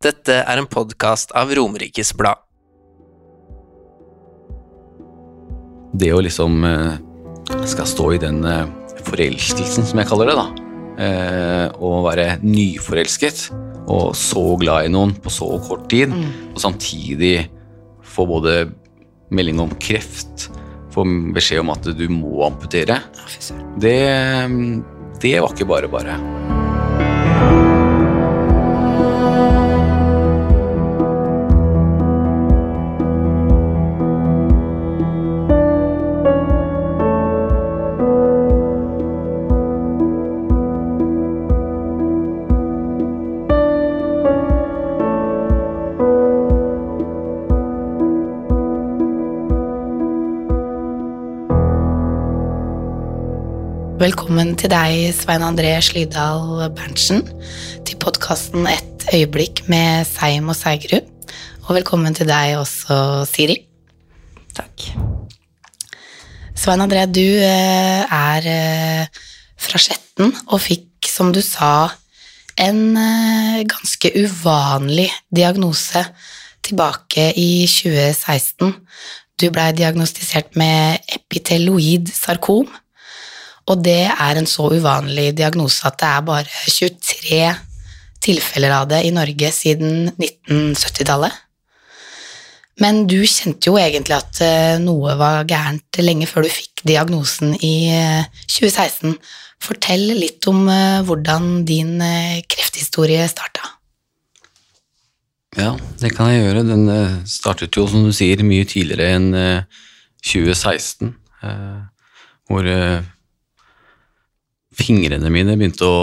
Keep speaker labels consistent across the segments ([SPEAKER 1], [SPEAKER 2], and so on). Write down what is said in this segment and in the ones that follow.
[SPEAKER 1] Dette er en podkast av Romerikes Blad.
[SPEAKER 2] Det å liksom eh, skal stå i den eh, forelskelsen, som jeg kaller det, da. å og være nyforelsket og så glad i noen på så kort tid, og samtidig få både melding om kreft, få beskjed om at du må amputere, det, det var ikke bare bare.
[SPEAKER 3] Velkommen til deg, Svein André Slydal Berntsen, til podkasten Et øyeblikk med Seim og Seigerud. Og velkommen til deg også, Siri.
[SPEAKER 1] Takk.
[SPEAKER 3] Svein André, du eh, er eh, fra Skjetten og fikk, som du sa, en eh, ganske uvanlig diagnose tilbake i 2016. Du blei diagnostisert med epiteloid sarkom. Og det er en så uvanlig diagnose at det er bare 23 tilfeller av det i Norge siden 1970-tallet. Men du kjente jo egentlig at eh, noe var gærent lenge før du fikk diagnosen i eh, 2016. Fortell litt om eh, hvordan din eh, krefthistorie starta.
[SPEAKER 2] Ja, det kan jeg gjøre. Den eh, startet jo, som du sier, mye tidligere enn eh, 2016. eh, Hvor eh, fingrene mine begynte å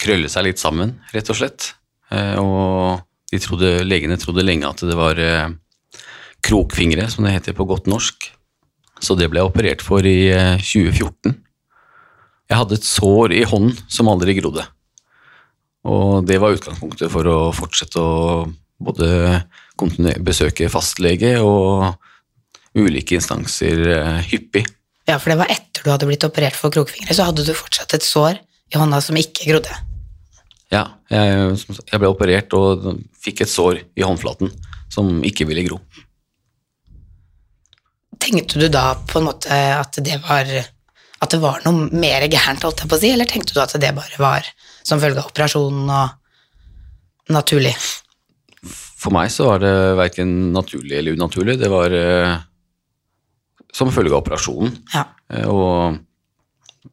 [SPEAKER 2] krølle seg litt sammen, rett og slett. Eh, Og de trodde, legene trodde lenge at det var eh, krokfingre, som det heter på godt norsk. Så det ble jeg operert for i eh, 2014. Jeg hadde et sår i hånden som aldri grodde. Og det var utgangspunktet for å fortsette å både besøke fastlege og ulike instanser eh, hyppig.
[SPEAKER 3] Ja, for det var etter du hadde blitt operert for krokfingre, så hadde du fortsatt et sår i hånda som ikke grodde.
[SPEAKER 2] Ja, jeg, jeg ble operert og fikk et sår i håndflaten som ikke ville gro.
[SPEAKER 3] Tenkte du da på en måte at det var, at det var noe mer gærent, holdt jeg på å si, eller tenkte du at det bare var som følge av operasjonen og naturlig?
[SPEAKER 2] For meg så var det verken naturlig eller unaturlig. Det var eh, som følge av operasjonen.
[SPEAKER 3] Ja.
[SPEAKER 2] Eh, og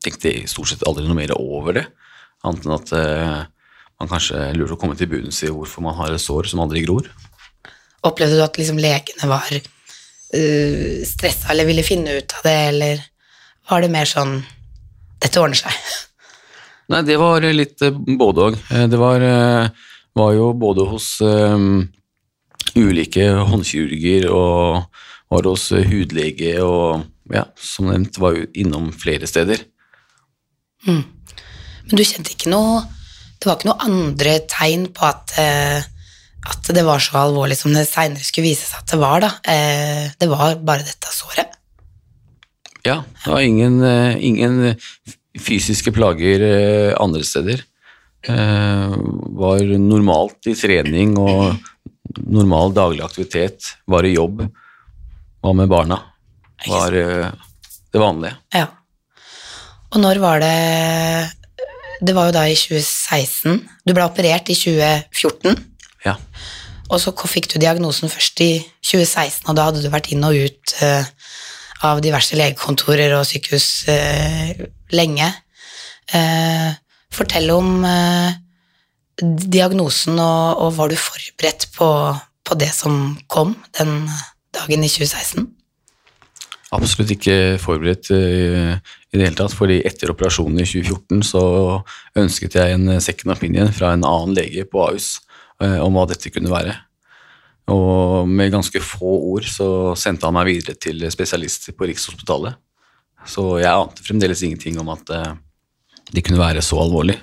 [SPEAKER 2] tenkte stort sett aldri noe mer over det, annet enn at eh, man kanskje lurer å komme til bunns i hvorfor man har et sår som aldri gror.
[SPEAKER 3] Opplevde du at liksom legene var uh, stressa eller ville finne ut av det, eller var det mer sånn dette ordner seg?
[SPEAKER 2] Nei, det var litt eh, både òg. Det var, eh, var jo både hos eh, ulike håndkirurger og var hos eh, hudlege og ja, som nevnt var jo innom flere steder.
[SPEAKER 3] Men du kjente ikke noe Det var ikke noe andre tegn på at, eh, at det var så alvorlig som det seinere skulle vise seg at det var, da. Eh, det var bare dette såret.
[SPEAKER 2] Ja, det var ingen, ingen fysiske plager andre steder. Eh, Var normalt i trening og normal daglig aktivitet. Var i jobb. Var med barna. Var eh, det vanlige.
[SPEAKER 3] Ja. Og når var det Det var jo da i 2016. Du ble operert i 2014.
[SPEAKER 2] Ja.
[SPEAKER 3] Og så fikk du diagnosen først i 2016, og da hadde du vært inn og ut eh, av diverse legekontorer og sykehus eh, lenge. Fortell om diagnosen, og, og var du forberedt på, på det som kom den dagen i 2016?
[SPEAKER 2] Absolutt ikke forberedt eh, i det hele tatt, fordi etter operasjonen i 2014 så ønsket jeg en second opinion fra en annen lege på Ahus eh, om hva dette kunne være. Og med ganske få ord så sendte han meg videre til spesialist på Rikshospitalet. Så jeg ante fremdeles ingenting om at eh, det kunne være så alvorlig.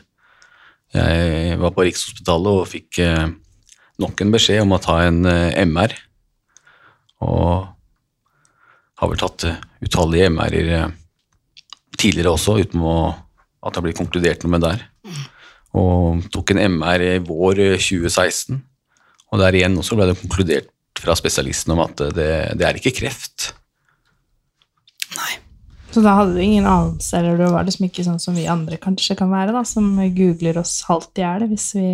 [SPEAKER 2] Jeg var på Rikshospitalet og fikk eh, nok en beskjed om å ta en eh, MR. Og har vel tatt eh, utallige MR-er eh, tidligere også, uten å, at det har blitt konkludert noe med der. og tok en MR i vår eh, 2016. Og der igjen også ble det konkludert fra spesialisten om at det, det er ikke kreft.
[SPEAKER 3] Nei.
[SPEAKER 4] Så da hadde du ingen anelse, eller du var liksom ikke sånn som vi andre kanskje kan være, da, som googler oss halvt i hjel hvis vi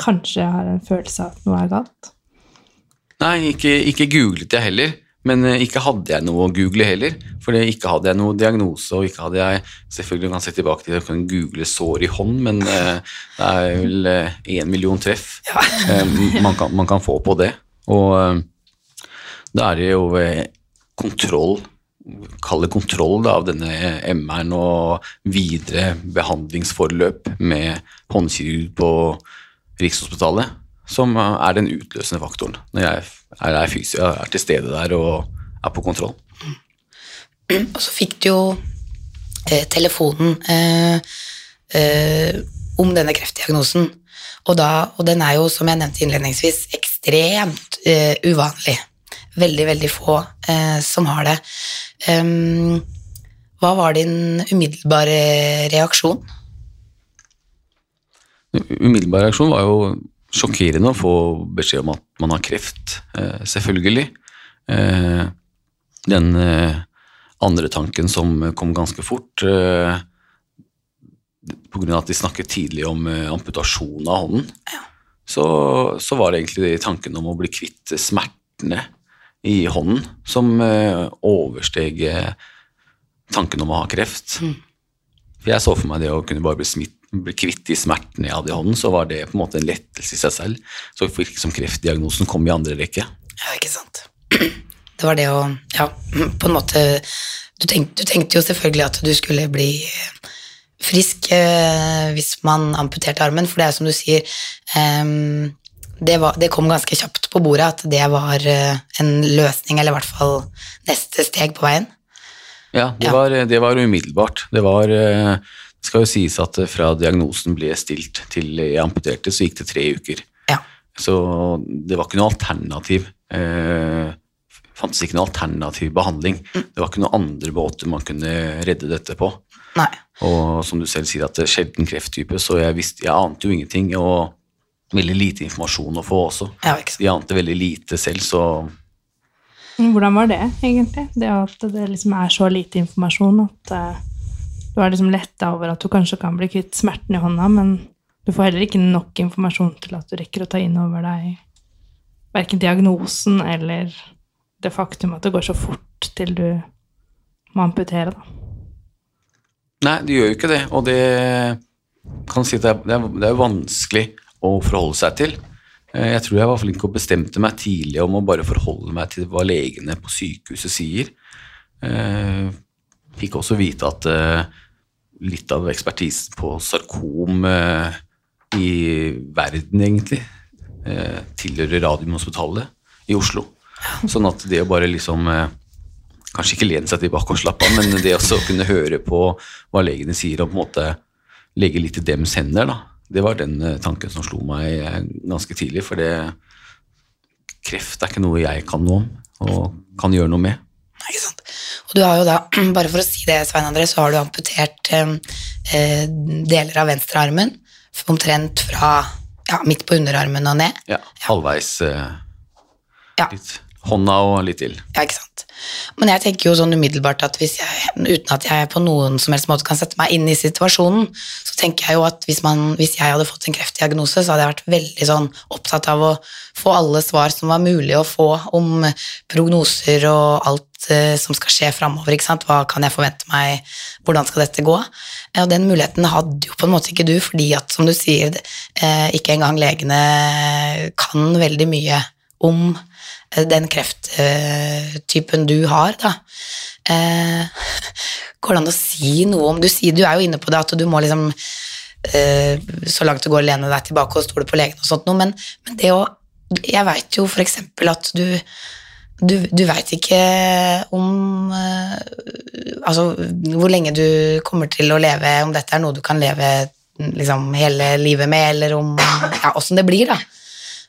[SPEAKER 4] kanskje har en følelse av at noe er galt.
[SPEAKER 2] Nei, ikke, ikke googlet jeg heller, men eh, ikke hadde jeg noe å google heller. For ikke hadde jeg noe diagnose, og ikke hadde jeg Selvfølgelig kan jeg se tilbake til at jeg kan google sår i hånd, men eh, det er vel én million treff eh, man, kan, man kan få på det. Og eh, da er det jo eh, kontroll Kall det kontroll da, av denne MR-en og videre behandlingsforløp med håndkirurg på Rikshospitalet, som eh, er den utløsende faktoren når jeg er, er, fysi- er til stede der og er på kontroll.
[SPEAKER 3] Og så fikk du jo eh, telefonen eh, eh, om denne kreftdiagnosen. Og, da, og den er jo, som jeg nevnte innledningsvis, ekstremt eh, uvanlig. Veldig, veldig få eh, som har det. Um, hva var din umiddelbare reaksjon?
[SPEAKER 2] Umiddelbar reaksjon var jo sjokkerende å få beskjed om at man har kreft, eh, selvfølgelig. Eh, den eh, andre tanken som kom ganske fort, pga. at de snakket tidlig om amputasjon av hånden, så, så var det egentlig tanken om å bli kvitt smertene i hånden som oversteg tanken om å ha kreft. For jeg så for meg det å kunne bare bli, smitt, bli kvitt de smertene jeg hadde i hånden, så var det på en måte en lettelse i seg selv. Så fikk liksom kreftdiagnosen kom i andre rekke.
[SPEAKER 3] Ja, ikke sant. Det var det å Ja, på en måte Du tenkte, du tenkte jo selvfølgelig at du skulle bli frisk eh, hvis man amputerte armen, for det er som du sier eh, det, var, det kom ganske kjapt på bordet at det var eh, en løsning, eller i hvert fall neste steg på veien.
[SPEAKER 2] Ja, det,
[SPEAKER 3] Ja.
[SPEAKER 2] Var, det var umiddelbart. Det var eh, Det skal jo sies at eh, fra diagnosen ble stilt til jeg amputerte, så gikk det tre uker.
[SPEAKER 3] Ja.
[SPEAKER 2] Så det var ikke noe alternativ. Eh, fantes ikke noe alternativ behandling. Det var ikke noen andre båter man kunne redde dette på.
[SPEAKER 3] Nei.
[SPEAKER 2] Og som du selv sier, at det er sjelden krefttype, så jeg, visste, jeg ante jo ingenting. Og veldig lite informasjon å få også.
[SPEAKER 3] Ja.
[SPEAKER 2] De ante veldig lite selv, så
[SPEAKER 4] Hvordan var det, egentlig? Det at det liksom er så lite informasjon at eh, du er liksom letta over at du kanskje kan bli kvitt smerten i hånda, men du får heller ikke nok informasjon til at du rekker å ta inn over deg verken diagnosen eller det faktum at det går så fort til du må amputere, da.
[SPEAKER 2] Nei, det gjør jo ikke det, og det kan si at det er, det er, vanskelig å forholde seg til. Eh, Jeg tror jeg var flink og bestemte meg tidlig om å bare forholde meg til hva legene på sykehuset sier. Fikk også vite at eh, litt av ekspertisen på sarkom eh, i verden, egentlig, eh, tilhører Radiumhospitalet i Oslo. Sånn at det å bare liksom Kanskje ikke lene seg tilbake og slappe av, men det å kunne høre på hva legene sier, og på en måte legge litt i dems hender, da. Det var den tanken som slo meg ganske tidlig, for det Kreft er ikke noe jeg kan noe om, og kan gjøre noe med.
[SPEAKER 3] Ikke sant? Og du har jo da, bare for å si det, Svein André, så har du amputert eh, eh, deler av venstrearmen, omtrent fra ja, midt på underarmen og ned.
[SPEAKER 2] Ja, halvveis eh,
[SPEAKER 3] Ja.
[SPEAKER 2] litt hånda og litt til.
[SPEAKER 3] Ja, ikke sant. Men jeg tenker jo sånn umiddelbart at hvis jeg, uten at jeg på noen som helst måte kan sette meg inn i situasjonen, så tenker jeg jo at hvis, man, hvis jeg hadde fått en kreftdiagnose, så hadde jeg vært veldig sånn opptatt av å få alle svar som var mulig å få om prognoser og alt eh, som skal skje framover. Hva kan jeg forvente meg, hvordan skal dette gå? Og den muligheten hadde jo på en måte ikke du, fordi at, som du sier, eh, ikke engang legene kan veldig mye om den krefttypen du har, da. Eh, Går det an å si noe om Du sier, du er jo inne på det, at du må liksom eh, så langt det går lene deg tilbake og stole på legen og sånt noe, men, men det å Jeg veit jo for eksempel at du du, du veit ikke om eh, Altså hvor lenge du kommer til å leve, om dette er noe du kan leve liksom hele livet med, eller om Ja, åssen det blir, da.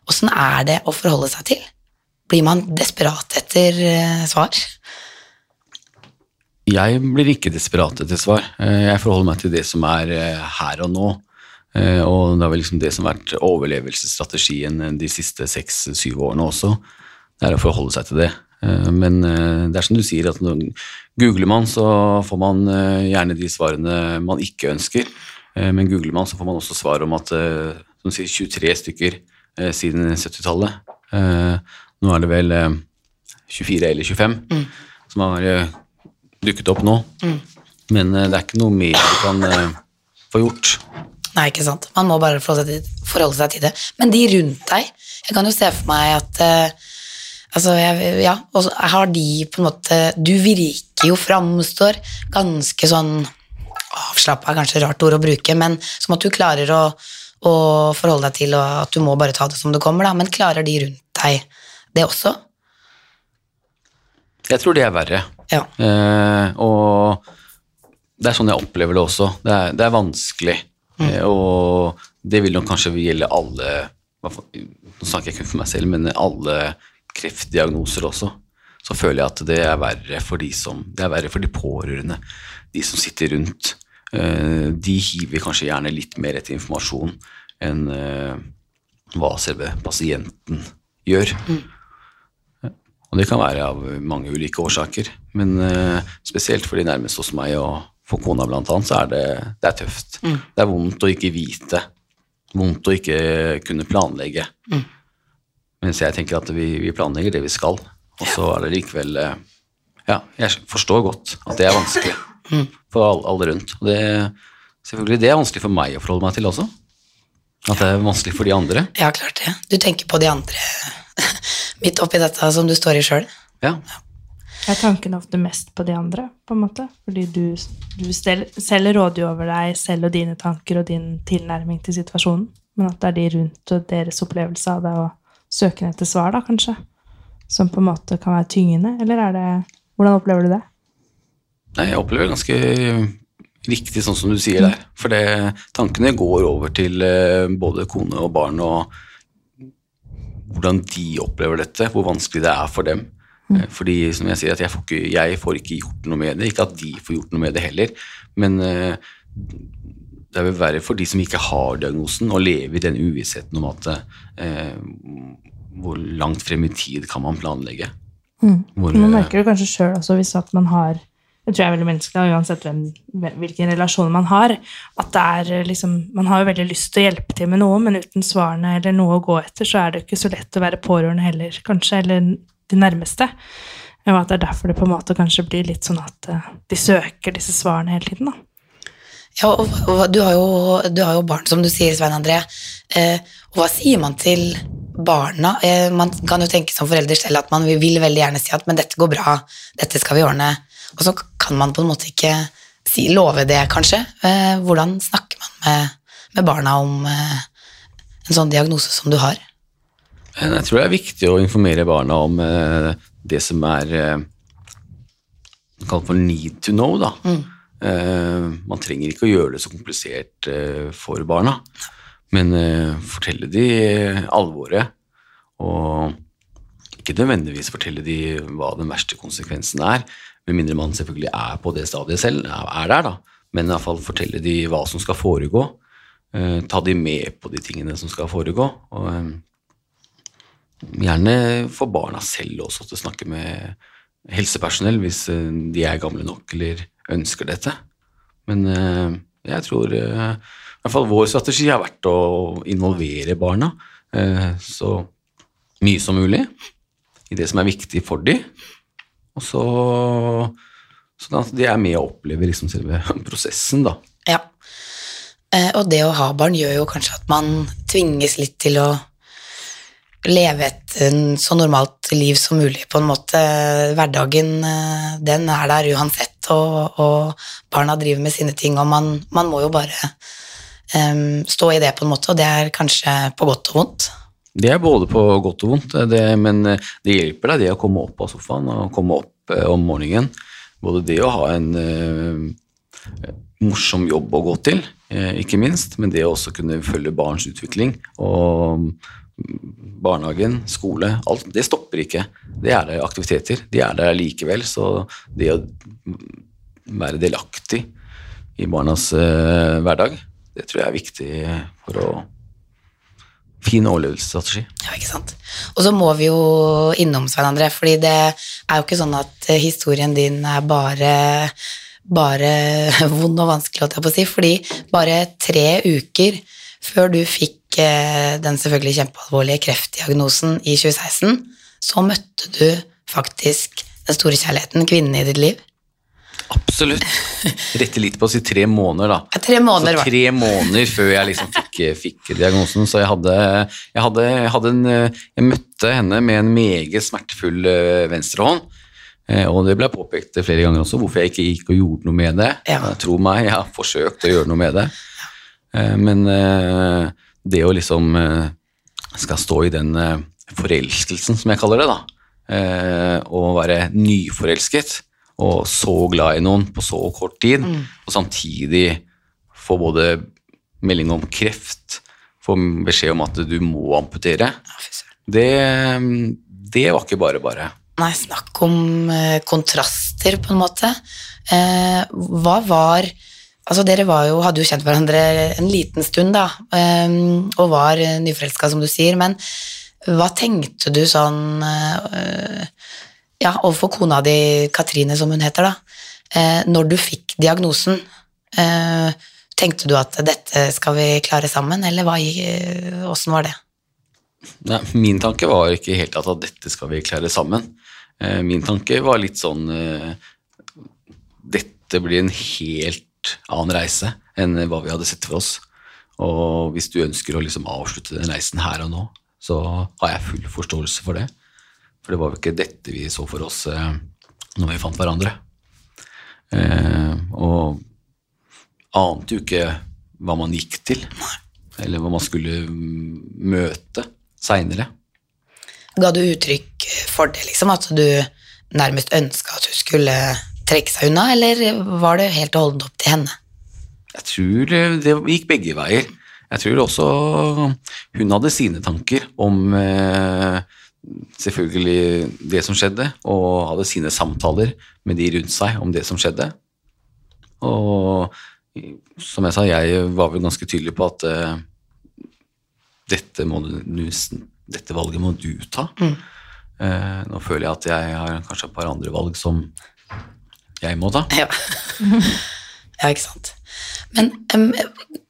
[SPEAKER 3] Åssen er det å forholde seg til? Blir man desperat etter eh, svar?
[SPEAKER 2] Jeg blir ikke desperat etter svar. Eh, Jeg forholder meg til det som er eh, her og nå. Og det har vel liksom det som har vært overlevelsesstrategien de siste seks-syv årene også. Det er å forholde seg til det. Men det er som du sier, at når googler man, så får man gjerne de svarene man ikke ønsker. Men googler man, så får man også svar om at som sier, 23 stykker siden 70-tallet. Eh, Nå er det vel eh, 24 eller 25 som har eh, dukket opp nå. Men eh, det er ikke noe mer du kan eh, få gjort.
[SPEAKER 3] Nei, ikke sant. Man må bare forholde seg til, det. Men de rundt deg, jeg kan jo se for meg at eh, Altså, jeg, ja, og har de på en måte Du virker jo, framstår ganske sånn Avslappa er kanskje et rart ord å bruke, men som at du klarer å, å forholde deg til, og at du må bare ta det som det kommer, da. Men klarer de rundt deg det også?
[SPEAKER 2] Jeg tror det er verre.
[SPEAKER 3] Ja.
[SPEAKER 2] Eh, og det er sånn jeg opplever det også. Det er, det er vanskelig. Eh, og det vil nok kanskje gjelde alle Nå snakker jeg kun for meg selv, men alle kreftdiagnoser også. Så føler jeg at det er verre for de som Det er verre for de pårørende, de som sitter rundt. Eh, de hiver kanskje gjerne litt mer etter informasjon enn eh, hva selve pasienten gjør. Og det kan være av mange ulike årsaker, men eh, spesielt for de nærmeste hos meg og for kona blant annet, så er det, det er tøft. Det er vondt å ikke vite, vondt å ikke kunne planlegge. Mens jeg tenker at vi, vi planlegger det vi skal, og så er det likevel eh, Ja, jeg forstår godt at det er vanskelig for alle, alle rundt. Og det, selvfølgelig, det er vanskelig for meg å forholde meg til også. At det er vanskelig for de andre.
[SPEAKER 3] Ja, klart det. Du tenker på de andre midt oppi dette som du står i sjøl.
[SPEAKER 2] Ja.
[SPEAKER 4] Er tanken ofte mest på de andre, på en måte? Fordi du, du selv, råder jo over deg selv og dine tanker og din tilnærming til situasjonen, men at det er de rundt og deres opplevelse av det og søken etter svar, da, kanskje, som på en måte kan være tyngende, eller er det Hvordan opplever du det?
[SPEAKER 2] Nei, jeg opplever det ganske riktig sånn som du sier der. For det, tankene går over til eh, både kone og barn og hvordan de opplever dette, hvor vanskelig det er for dem. Mm. Fordi som jeg sier, at jeg får, ikke, jeg får ikke gjort noe med det. Ikke at de får gjort noe med det heller. Men eh, det er vel verre for de som ikke har diagnosen, å leve i den uvissheten om at eh, hvor langt frem i tid kan man planlegge. Hvor,
[SPEAKER 4] Man
[SPEAKER 2] eh,
[SPEAKER 4] merker det kanskje sjøl også hvis at man har det tror jeg er veldig menneskelig, uansett hvem, hvilken relasjon man har. At er eh, liksom, Man har jo veldig lyst til å hjelpe til med noe, men uten svarene eller noe å gå etter, så er det ikke så lett å være pårørende heller, kanskje, eller de nærmeste. Og at det er derfor det på en måte kanskje blir litt sånn at eh, de søker disse svarene hele tiden. da.
[SPEAKER 3] Ja, og, og du, har jo, du har jo barn, som du sier, Svein André. Eh, og hva sier man til barna? Eh, man kan jo tenke som forelder selv at man vil veldig gjerne si at men dette går bra, dette skal vi ordne. Og så kan man på en måte ikke si, love det, kanskje. Eh, hvordan snakker man med, med barna om eh, en sånn diagnose som du har?
[SPEAKER 2] Jeg tror det er viktig å informere barna om eh, det som er eh, kalt for need to know. Da. Eh, man trenger ikke å gjøre det så komplisert eh, for barna, men eh, fortelle de alvoret. Og ikke nødvendigvis fortelle de hva den verste konsekvensen er, med mindre man selvfølgelig er på det stadiet selv, er der, da. Men i hvert fall fortelle de hva som skal foregå. Eh, ta de med på de tingene som skal foregå. og... Eh, Gjerne få barna selv også til å snakke med helsepersonell hvis eh, de er gamle nok eller ønsker dette. Men eh, jeg tror eh, i hvert fall vår strategi har vært å involvere barna eh, så mye som mulig i det som er viktig for dem. Og så så da, de er med og opplever liksom selve prosessen, da.
[SPEAKER 3] Ja. Eh, og det å ha barn gjør jo kanskje at man tvinges litt til å leve et så normalt liv som mulig, på en måte. Hverdagen, eh, den er der uansett, og, og barna driver med sine ting, og man, man må jo bare um, stå i det, på en måte, og det er kanskje på godt og vondt.
[SPEAKER 2] Det er både på godt og vondt, det, men eh, det hjelper deg det å komme opp av sofaen og komme opp eh, om morgenen. Både det å ha en eh, morsom jobb å gå til, eh, ikke minst, men det å også kunne følge barns utvikling. Og mm, barnehagen, skole, alt, det stopper ikke. Det er der aktiviteter. De er der likevel, så det å mm, være delaktig i barnas eh, hverdag, Det tror jeg er viktig for å Fin overlevelsesstrategi.
[SPEAKER 3] Ja, ikke sant. Og så må vi jo innom Svein André, fordi det er jo ikke sånn at eh, historien din er bare bare vond og vanskelig, holdt jeg på å si, fordi bare tre uker før du fikk eh, den selvfølgelig kjempealvorlige kreftdiagnosen i 2016, så møtte du faktisk den store kjærligheten, kvinnen i ditt liv.
[SPEAKER 2] Absolutt. Rette litt på å si tre måneder, da.
[SPEAKER 3] Ja, tre måneder,
[SPEAKER 2] så tre måneder før jeg liksom fikk, fikk diagnosen. Så jeg hadde, jeg hadde, jeg hadde en Jeg møtte henne med en meget smertefull eh, venstrehånd. Eh, Og det ble påpekt flere ganger også, hvorfor jeg ikke gikk og gjorde noe med det.
[SPEAKER 3] Ja.
[SPEAKER 2] Eh, Tro meg, jeg har forsøkt å gjøre noe med det. Eh, Men eh, det å liksom eh, skal stå i den eh, forelskelsen, som jeg kaller det, da, eh, og være nyforelsket, og så glad i noen på så kort tid, og samtidig få både melding om kreft, få beskjed om at du må amputere, det, det var ikke bare bare.
[SPEAKER 3] Nei, snakk om eh, kontraster, på en måte. Eh, hva var Altså, dere var jo, hadde jo kjent hverandre en liten stund, da, eh, og var nyforelska, som du sier, men hva tenkte du sånn eh, Ja, overfor kona di, Katrine, som hun heter, da, eh, når du fikk diagnosen, eh, tenkte du at dette skal vi klare sammen, eller hva, eh, åssen var det?
[SPEAKER 2] Nei, min tanke var ikke helt at dette skal vi klare sammen. Eh, Min tanke var litt sånn eh, Dette blir en helt annen reise enn hva vi hadde sett for oss. Og hvis du ønsker å liksom avslutte den reisen her og nå, så har jeg full forståelse for det. For det var jo ikke dette vi så for oss eh, når vi fant hverandre. Eh, og ante jo ikke hva man gikk til, eller hva man skulle møte seinere.
[SPEAKER 3] Ga du uttrykk for det, liksom, at du nærmest ønska at hun skulle trekke seg unna, eller var det helt å holdent opp til henne?
[SPEAKER 2] Jeg tror det, det gikk begge veier. Jeg tror også hun hadde sine tanker om eh, selvfølgelig det som skjedde, og hadde sine samtaler med de rundt seg om det som skjedde. Og som jeg sa, jeg var vel ganske tydelig på at uh, dette, må dette valget må du ta. Eh, nå føler jeg at jeg har kanskje et par andre valg som jeg må ta.
[SPEAKER 3] Ja, ja ikke sant. Men em,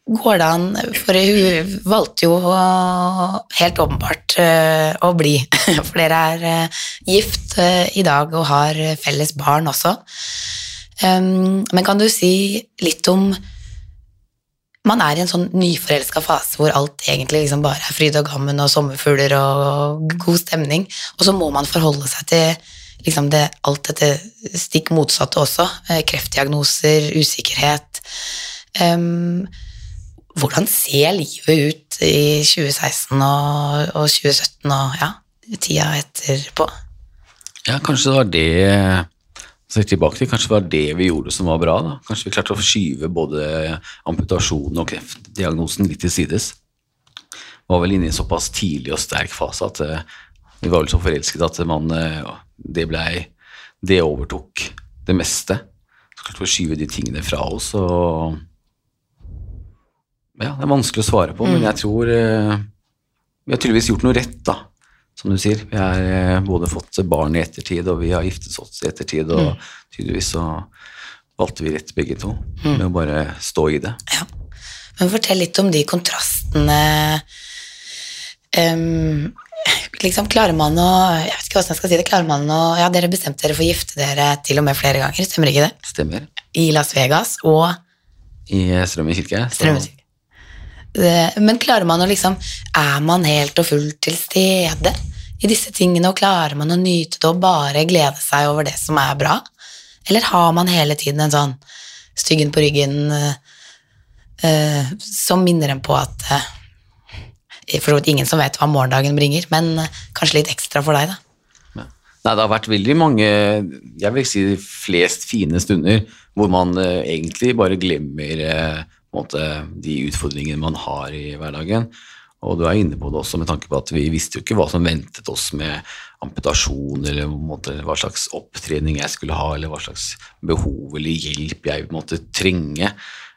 [SPEAKER 3] går det an For hun valgte jo helt åpenbart eh, å bli, for dere er eh, gift eh, i dag og har felles barn også. Men kan du si litt om man er i en sånn nyforelska fase hvor alt egentlig liksom bare er fryd og gammen og sommerfugler og god stemning, og så må man forholde seg til liksom det, alt dette stikk motsatte også. Kreftdiagnoser, usikkerhet. Em, hvordan ser livet ut i 2016 og, og 2017 og ja, tida etterpå?
[SPEAKER 2] Ja, kanskje det var det tilbake til, kanskje det var det vi gjorde som var bra. da. Kanskje vi klarte å skyve både amputasjonen og kreftdiagnosen litt til sides. Vi Var vel inne i en såpass tidlig og sterk fase at eh, vi var vel så forelsket at man, eh, det blei Det overtok det meste. Så klarte vi å skyve de tingene fra oss og Ja, det er vanskelig å svare på, men jeg tror eh, vi har tydeligvis gjort noe rett, da som du sier. Vi har eh, både fått barn i ettertid, og vi har giftet oss i ettertid, og tydeligvis så valgte vi rett begge to, med å bare stå i det.
[SPEAKER 3] Ja. Men fortell litt om de kontrastene um, liksom Klarer man å Jeg vet ikke hvordan jeg skal si det. Klarer man å Ja, dere bestemte dere for å gifte dere til og med flere ganger, stemmer ikke det?
[SPEAKER 2] Stemmer.
[SPEAKER 3] I Las Vegas og
[SPEAKER 2] I Strømmen kirke. Strømmen
[SPEAKER 3] Strømmusikk. Det- Men klarer man å liksom Er man helt og fullt til stede i disse tingene, og klarer man å nyte det og bare glede seg over det som er bra? Eller har man hele tiden en sånn styggen på ryggen eh, eh, som minner en på at uh, For så vidt ingen som vet hva morgendagen bringer, men uh, kanskje litt ekstra for deg, da.
[SPEAKER 2] Nei, det har vært veldig mange, jeg vil si de flest fine stunder, hvor man eh, egentlig bare glemmer eh, måte, de utfordringene man har i hverdagen. Og du er inne på det også med tanke på at vi visste jo ikke hva som ventet oss med amputasjon, eller måte, hva slags opptrening jeg skulle ha, eller hva slags behov eller hjelp jeg måtte trenge.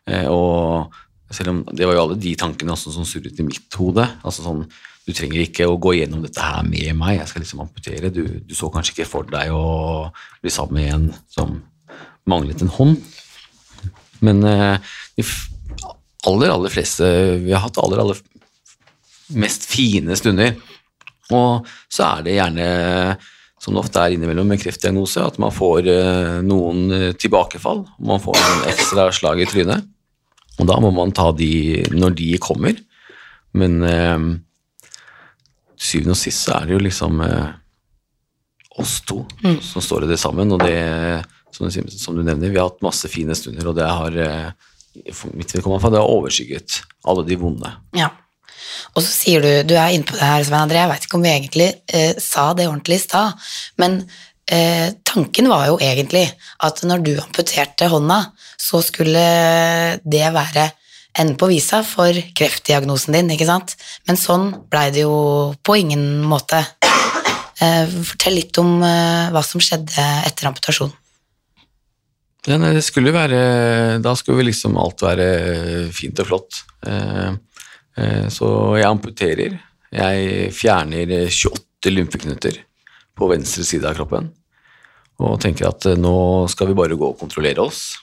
[SPEAKER 2] Eh, Og Selv om det var jo alle de tankene også som surret i mitt hode. Altså sånn, Du trenger ikke å gå gjennom dette her med meg, jeg skal liksom amputere. Du, du så kanskje ikke for deg å bli sammen med en som manglet en hånd. Men eh, aller, aller fleste Vi har hatt aller, aller mest fine stunder. Og så er det gjerne, som det ofte er innimellom med kreftdiagnose, at man får eh, noen tilbakefall. Man får en ekstra slag i trynet. Og da må man ta de når de kommer. Men eh, syvende og sist så er det jo liksom eh, oss to som står i det sammen. Og det, som du, som du nevner, vi har hatt masse fine stunder, og det har eh, for mitt vedkommende det har overskygget alle de vonde.
[SPEAKER 3] Ja. Og så sier du, du er inne på det her, Svein André, jeg vet ikke om vi egentlig eh, sa det ordentlig i stad, men eh, tanken var jo egentlig at når du amputerte hånda, så skulle det være enden på visa for kreftdiagnosen din, ikke sant? Men sånn blei det jo på ingen måte. Eh, fortell litt om eh, hva som skjedde etter amputasjon.
[SPEAKER 2] Ja, nei, det skulle være Da skulle liksom alt være fint og flott. Eh, eh, så jeg amputerer. Jeg fjerner 28 lymfeknuter på venstre side av kroppen. Og tenker at eh, nå skal vi bare gå og kontrollere oss.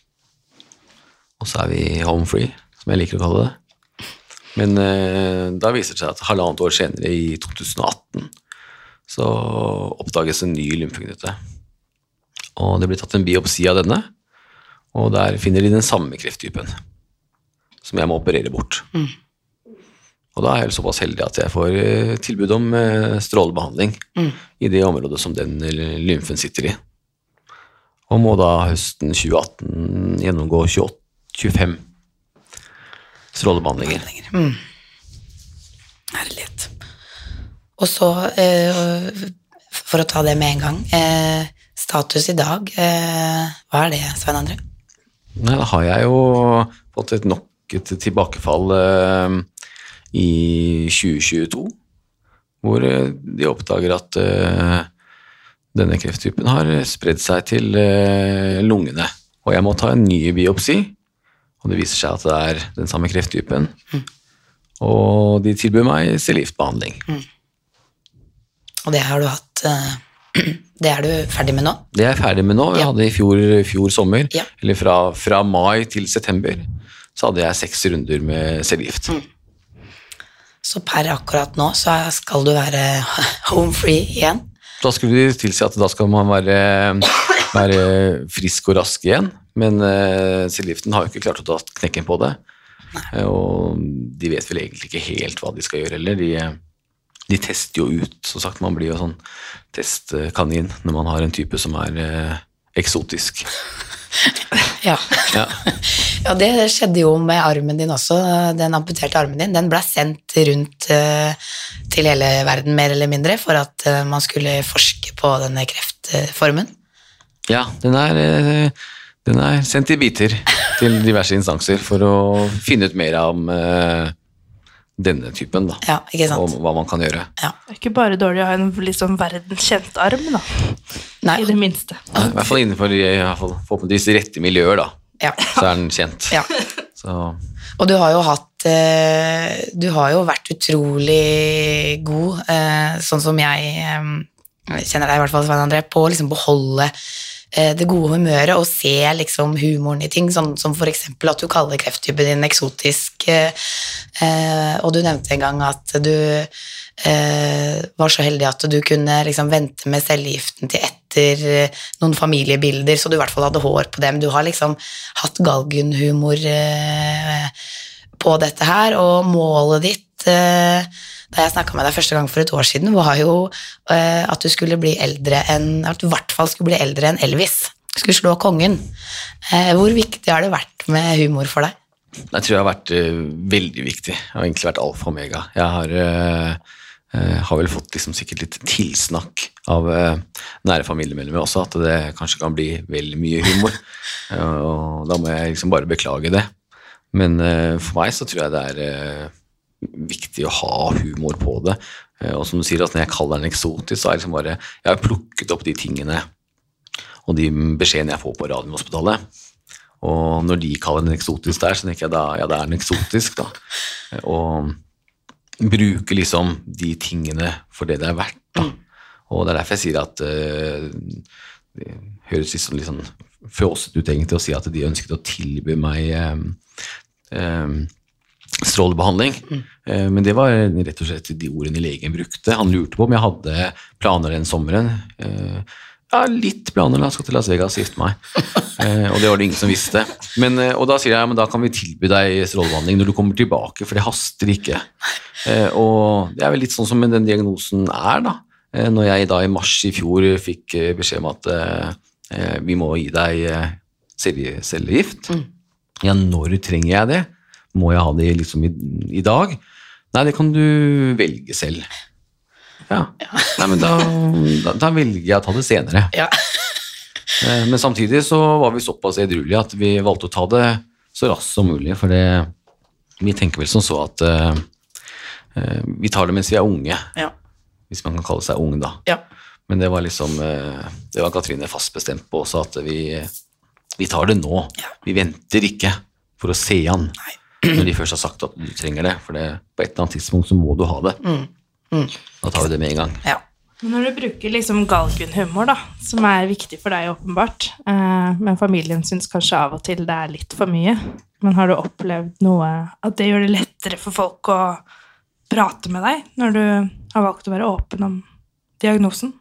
[SPEAKER 2] Og så er vi home free, som jeg liker å kalle det. Men eh, da viser det seg at halvannet år senere, i 2018, så oppdages en ny lymfeknute. Og det blir tatt en biopsi av denne, og der finner de den samme krefttypen som jeg må operere bort. Og da er jeg såpass heldig at jeg får eh, tilbud om strålebehandling strålebehandling i det området som den eh, lymfen sitter i. Og må da høsten 2018 gjennomgå 28, 25 strålebehandlinger.
[SPEAKER 3] Herlighet. Og så, eh, for å ta det med en gang, eh, status i dag, eh, hva er det, Svein André?
[SPEAKER 2] Nei, da har jeg jo fått et nok et tilbakefall eh, i 2022, hvor eh, de oppdager at eh, denne krefttypen har spredd seg til eh, lungene. Og jeg må ta en ny biopsi, og det viser seg at det er den samme krefttypen. Og de tilbyr meg cellegiftbehandling.
[SPEAKER 3] Og det har du hatt eh, Det er du ferdig med nå?
[SPEAKER 2] Det er jeg ferdig med nå. Vi
[SPEAKER 3] Ja.
[SPEAKER 2] hadde i fjor, fjor sommer,
[SPEAKER 3] Ja.
[SPEAKER 2] eller fra, fra mai til september, så hadde jeg seks runder med cellegift.
[SPEAKER 3] Så per akkurat nå så skal du være home free igjen?
[SPEAKER 2] Da skulle de tilsi at da skal man være, være frisk og rask igjen, men uh, cellegiften har jo ikke klart å ta knekken på det. Nei. og de vet vel egentlig ikke helt hva de skal gjøre heller. De, eh, de tester jo ut, som sagt. Man blir jo sånn testkanin når man har en type som er eh, eksotisk.
[SPEAKER 3] Ja.
[SPEAKER 2] Ja.
[SPEAKER 3] ja, det skjedde jo med armen din også, den amputerte armen din. Den ble sendt rundt eh, til hele verden, mer eller mindre, for at eh, man skulle forske på denne kreftformen.
[SPEAKER 2] Ja, den er, eh, den er sendt i biter til diverse instanser for å finne ut mer om eh, denne typen, da.
[SPEAKER 3] Ja, ikke sant?
[SPEAKER 2] Og hva man kan gjøre.
[SPEAKER 3] Ja.
[SPEAKER 4] Det er ikke bare dårlig å ha en liksom verdenskjent arm, da.
[SPEAKER 3] Nei,
[SPEAKER 4] I det minste.
[SPEAKER 2] I hvert fall innenfor forhåpentligvis rette miljøer, da.
[SPEAKER 3] ja.
[SPEAKER 2] Så er den kjent.
[SPEAKER 3] ja.
[SPEAKER 2] Så
[SPEAKER 3] Og du har jo hatt eh, Du har jo vært utrolig god, eh, sånn som jeg eh, kjenner deg i hvert fall, Svein André, på å liksom beholde eh, det gode humøret og se liksom humoren i ting, sånn som eksempel at du kaller krefttypen din eksotisk, eh, eh, og du nevnte en gang at du eh, var så heldig at du kunne liksom vente med cellegiften til etter eh, noen familiebilder, så du i hvert fall hadde hår på dem. Du har liksom hatt galgenhumor eh, på dette her, og målet ditt eh, da jeg snakka med deg første gang for et år siden, var jo eh, at du skulle bli eldre enn At du i hvert fall skulle bli eldre enn Elvis. Du Skulle slå kongen. Eh, hvor viktig har det vært med humor for deg?
[SPEAKER 2] Jeg tror det har vært uh, veldig viktig. Det har egentlig vært alfa og omega. Jeg har, uh, uh, har vel fått liksom sikkert litt tilsnakk av nære familiemedlemmer også, at det kanskje kan bli vel mye humor. Og da må jeg liksom bare beklage det. Men for meg så tror jeg det er viktig å ha humor på det. Eh, og som du sier, at når jeg kaller den eksotisk, så er det liksom bare Jeg har plukket opp de tingene og de beskjedene jeg får på Radiumhospitalet. Og når de kaller den eksotisk der, så tenker jeg da ja, det er den eksotisk, da. Og bruke liksom de tingene for det det er verdt, da. Og det er derfor jeg sier at uh, det høres litt sånn, litt sånn fjåsete ut egentlig å si at de ønsket å tilby meg um, eh, strålebehandling. Eh, Men det var rett og slett de ordene legen brukte. Han lurte på om jeg hadde planer den sommeren. Eh, Ja, litt planer. da, skal til Las Vegas gifte meg. Eh, Og det var det ingen som visste. Men, og da sier jeg men da kan vi tilby deg strålebehandling når du kommer tilbake, for det haster ikke. Og det er vel litt sånn som den diagnosen er, da. Når jeg da i mars i fjor fikk beskjed om at vi må gi deg celle- cellegift. Ja, når trenger jeg det? Må jeg ha det liksom i, i dag? Nei, det kan du velge selv. Ja, Nei, men da, da, da velger jeg å ta det senere.
[SPEAKER 3] Ja.
[SPEAKER 2] Eh, Men samtidig så var vi såpass edruelige at vi valgte å ta det så raskt som mulig, for det, vi tenker vel som så at eh, vi tar det mens vi er unge,
[SPEAKER 3] Ja.
[SPEAKER 2] hvis man kan kalle seg ung da.
[SPEAKER 3] ja.
[SPEAKER 2] Men det var liksom uh, Det var Katrine fast bestemt på også, at vi, vi tar det nå. Vi venter ikke for å se an når de først har sagt at du trenger det. For det, på et eller annet tidspunkt så må du ha det. Da tar vi det med en gang.
[SPEAKER 3] ja.
[SPEAKER 4] Men når du bruker liksom galgenhumor, da, som er viktig for deg åpenbart, eh, men familien syns kanskje av og til det er litt for mye, men har du opplevd noe at det gjør det lettere for folk å prate med deg når du har valgt å være åpen om diagnosen?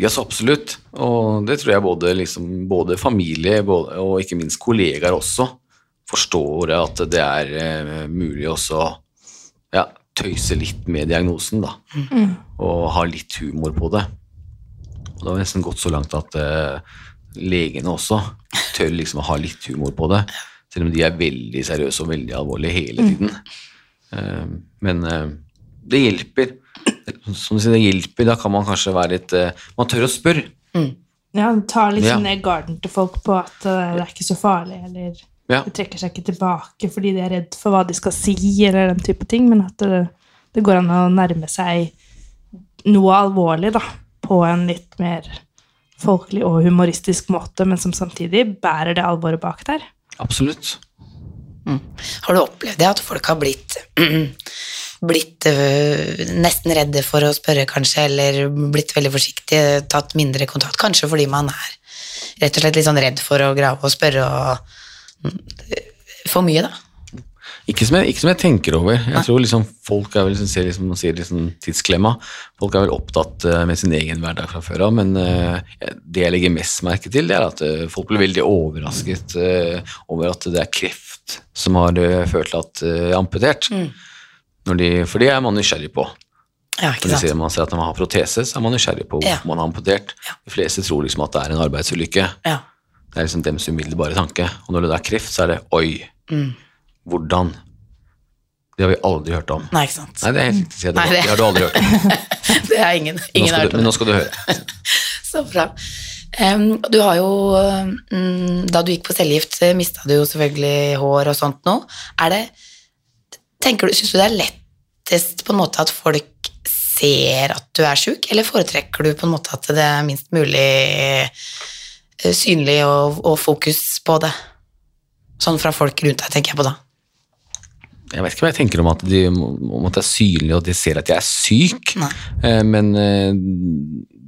[SPEAKER 2] Ja, så absolutt. Og det tror jeg både, liksom, både familie både, og ikke minst kollegaer også forstår at det er eh, mulig også ja, tøyse litt med diagnosen, da. Og ha litt humor på det. Og det har nesten gått så langt at uh, legene også tør liksom å ha litt humor på det. Selv om de er veldig seriøse og veldig alvorlige hele tiden. Eh, men eh, det hjelper. Som du sier, det hjelper. Da kan man kanskje være litt Man tør å spørre.
[SPEAKER 4] Ja, ta litt
[SPEAKER 2] Ja.
[SPEAKER 4] sånn ned garden til folk på at det er ikke så farlig, eller
[SPEAKER 2] Ja.
[SPEAKER 4] de trekker seg ikke tilbake fordi de er redd for hva de skal si, eller den type ting, men at det, det går an å nærme seg noe alvorlig, da, på en litt mer folkelig og humoristisk måte, men som samtidig bærer det alvoret bak der.
[SPEAKER 2] Absolutt.
[SPEAKER 3] Har du opplevd det, at folk har blitt, blitt øh, nesten redde for å spørre, kanskje, eller blitt veldig forsiktige, tatt mindre kontakt, kanskje fordi man er rett og slett litt sånn redd for å grave og spørre og mm, For mye, da.
[SPEAKER 2] Ikke som, jeg, ikke som jeg tenker over. Jeg tror liksom folk er vel, som ser liksom, man sier liksom tidsklemma. Folk er vel opptatt eh, med sin egen hverdag fra før av, men eh, det jeg legger mest merke til, det er at eh, folk blir veldig overrasket over at det er kreft som har ført til at jeg er amputert. Når de, for det er man nysgjerrig på.
[SPEAKER 3] Ja,
[SPEAKER 2] Når man ser at man har protese, så er man nysgjerrig på
[SPEAKER 3] Ja.
[SPEAKER 2] hvorfor man har amputert. De fleste tror liksom at det er en arbeidsulykke.
[SPEAKER 3] Ja.
[SPEAKER 2] Det er liksom deres umiddelbare tanke. Og når det er kreft, så er det oi.
[SPEAKER 3] Mm.
[SPEAKER 2] Hvordan? Det har vi aldri hørt om.
[SPEAKER 3] Nei, ikke sant.
[SPEAKER 2] Nei, det er helt riktig. Det,
[SPEAKER 3] det-
[SPEAKER 2] det har du aldri hørt om.
[SPEAKER 3] Det har ingen, ingen hørt om
[SPEAKER 2] men nå skal du høre.
[SPEAKER 3] Så bra. Um, du har jo um, Da du gikk på cellegift, mista du jo selvfølgelig hår og sånt nå. Er det Tenker du, Syns du det er lettest på en måte at folk ser at du er sjuk, eller foretrekker du på en måte at det er minst mulig eh, synlig og, og fokus på det? Sånn fra folk rundt deg, tenker jeg på da.
[SPEAKER 2] Jeg vet ikke hva jeg tenker om at, de, om at det er synlig og de ser at jeg er syk,
[SPEAKER 3] Nei.
[SPEAKER 2] eh, men eh,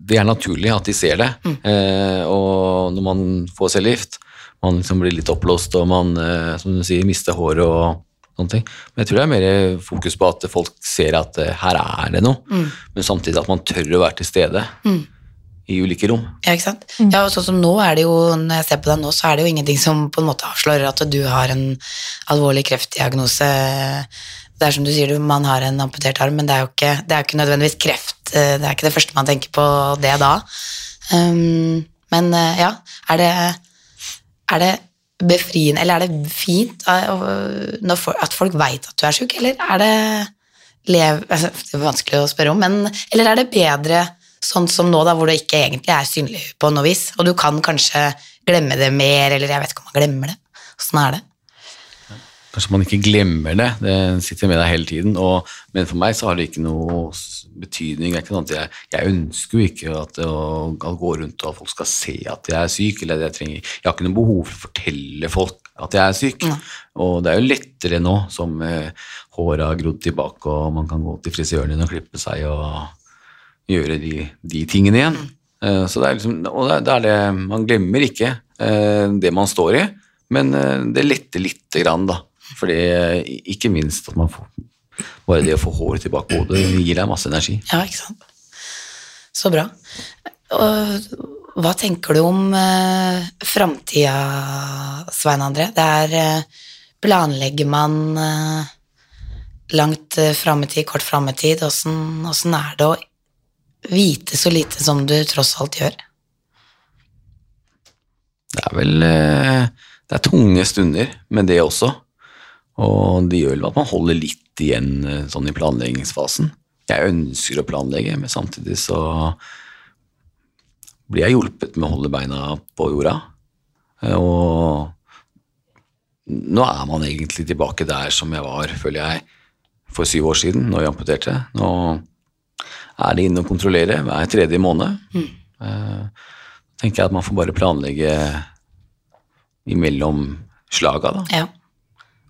[SPEAKER 2] det er naturlig at de ser det.
[SPEAKER 3] Mm.
[SPEAKER 2] Eh, og når man får cellegift, man liksom blir litt oppblåst og man eh, som du sier, mister håret og sånne ting. Men jeg tror det er mer fokus på at folk ser at eh, her er det noe,
[SPEAKER 3] Mm.
[SPEAKER 2] men samtidig at man tør å være til stede i ulike rom.
[SPEAKER 3] Ja, ikke sant? Ja, og sånn som nå er det jo, når jeg ser på deg nå, så er det jo ingenting som på en måte avslører at du har en alvorlig kreftdiagnose. Det er som du sier, man har en amputert arm, men det er jo ikke, det er ikke nødvendigvis kreft. eh, Det er ikke det første man tenker på det da. Um, men eh, ja, er det, er det befriende, eller er det fint eh, at folk veit at du er sjuk, eller er det lev, altså, Det er vanskelig å spørre om, men eller er det bedre sånn som nå, da, hvor det ikke egentlig er synlig på noe vis, og du kan kanskje glemme det mer, eller jeg vet ikke om man glemmer det. Sånn er det?
[SPEAKER 2] Kanskje man ikke glemmer det, det sitter med deg hele tiden. Og, men for meg så har det ikke noe betydning. Det er ikke noe annet. jeg, jeg ønsker jo ikke at å, å gå rundt og at folk skal se at jeg er syk. eller at Jeg trenger, jeg har ikke noe behov for å fortelle folk at jeg er syk. Og det er jo lettere nå som eh, håret har grodd tilbake, og man kan gå til frisøren din og klippe seg og gjøre de, de tingene igjen. Mm. så det er liksom, og det er- det det, Man glemmer ikke eh, det man står i, men eh, det letter lite grann, da. Fordi eh, ikke minst at man får bare det å få håret tilbake på hodet gir deg masse energi.
[SPEAKER 3] Ja, ikke sant. Så bra. Og hva tenker du om eh, framtida, Svein André? Det er eh, Planlegger man eh, langt eh, fram i tid, kort fram i tid? Åssen er det å vite så lite som du tross alt gjør?
[SPEAKER 2] Det er vel eh, Det er tunge stunder med det også. Og det gjør vel at man holder litt igjen eh, sånn i planleggingsfasen. Jeg ønsker å planlegge, men samtidig så blir jeg hjulpet med å holde beina på jorda. Eh, Og nå er man egentlig tilbake der som jeg var, føler jeg, for syv år siden, når jeg amputerte. Nå er det inne å kontrollere hver tredje måned. Eh, tenker jeg at man får bare planlegge imellom slaga, da.
[SPEAKER 3] Ja.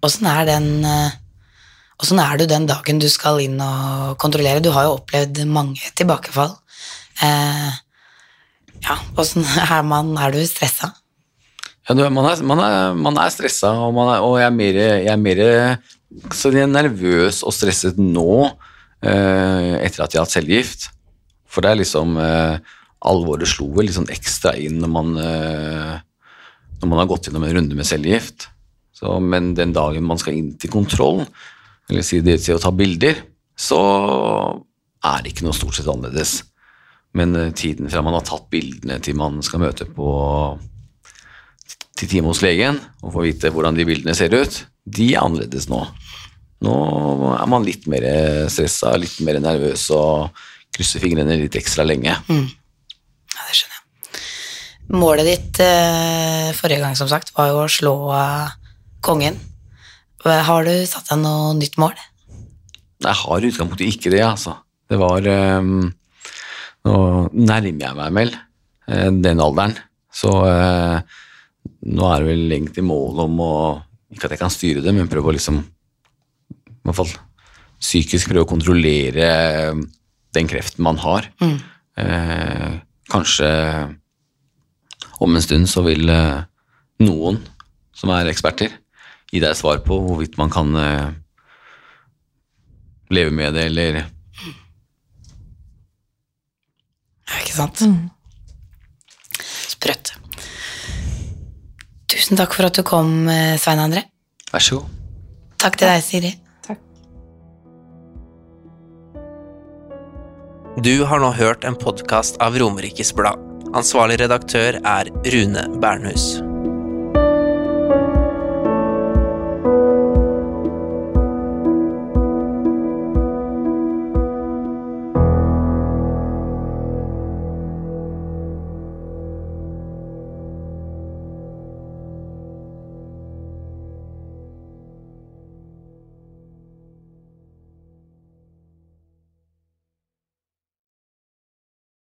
[SPEAKER 3] Åssen er den eh, Åssen er du den dagen du skal inn og kontrollere? Du har jo opplevd mange tilbakefall. Eh, ja, åssen er man? Er du stressa?
[SPEAKER 2] Ja, du, man, er, man, er, man er stressa, og, man er, og jeg er mer, jeg er mer så jeg er nervøs og stresset nå etter at jeg har hatt cellegift. For det er liksom eh, Alvoret slo vel litt sånn ekstra inn når man, eh, når man har gått gjennom en runde med cellegift. Men den dagen man skal inn til kontroll, eller si det til å ta bilder, så er det ikke noe stort sett annerledes. Men eh, tiden fra man har tatt bildene til man skal møte på til time hos legen og få vite hvordan de bildene ser ut, de er annerledes nå. Nå er man litt mer stressa, litt mer nervøs og krysser fingrene litt ekstra lenge.
[SPEAKER 3] Ja, det skjønner jeg. Målet ditt eh, forrige gang, som sagt, var jo å slå eh, kongen. Har du satt deg noe nytt mål?
[SPEAKER 2] Jeg har i utgangspunktet ikke det, altså. Det var ehm, Nå nærmer jeg meg vel eh, den alderen, så eh, nå er det vel egentlig målet om å Ikke at jeg kan styre det, men prøve å liksom I hvert fall psykisk prøve å kontrollere eh, den kreften man har. Eh, kanskje om en stund så vil eh, noen som er eksperter, gi deg svar på hvorvidt man kan eh, leve med det, eller
[SPEAKER 3] Ja, ikke sant? Sprøtt. Tusen takk for at du kom, Svein André.
[SPEAKER 2] Vær så god.
[SPEAKER 3] Takk til deg, Siri.
[SPEAKER 1] Du har nå hørt en podkast av Romerikes Blad. Ansvarlig redaktør er Rune Bernhus.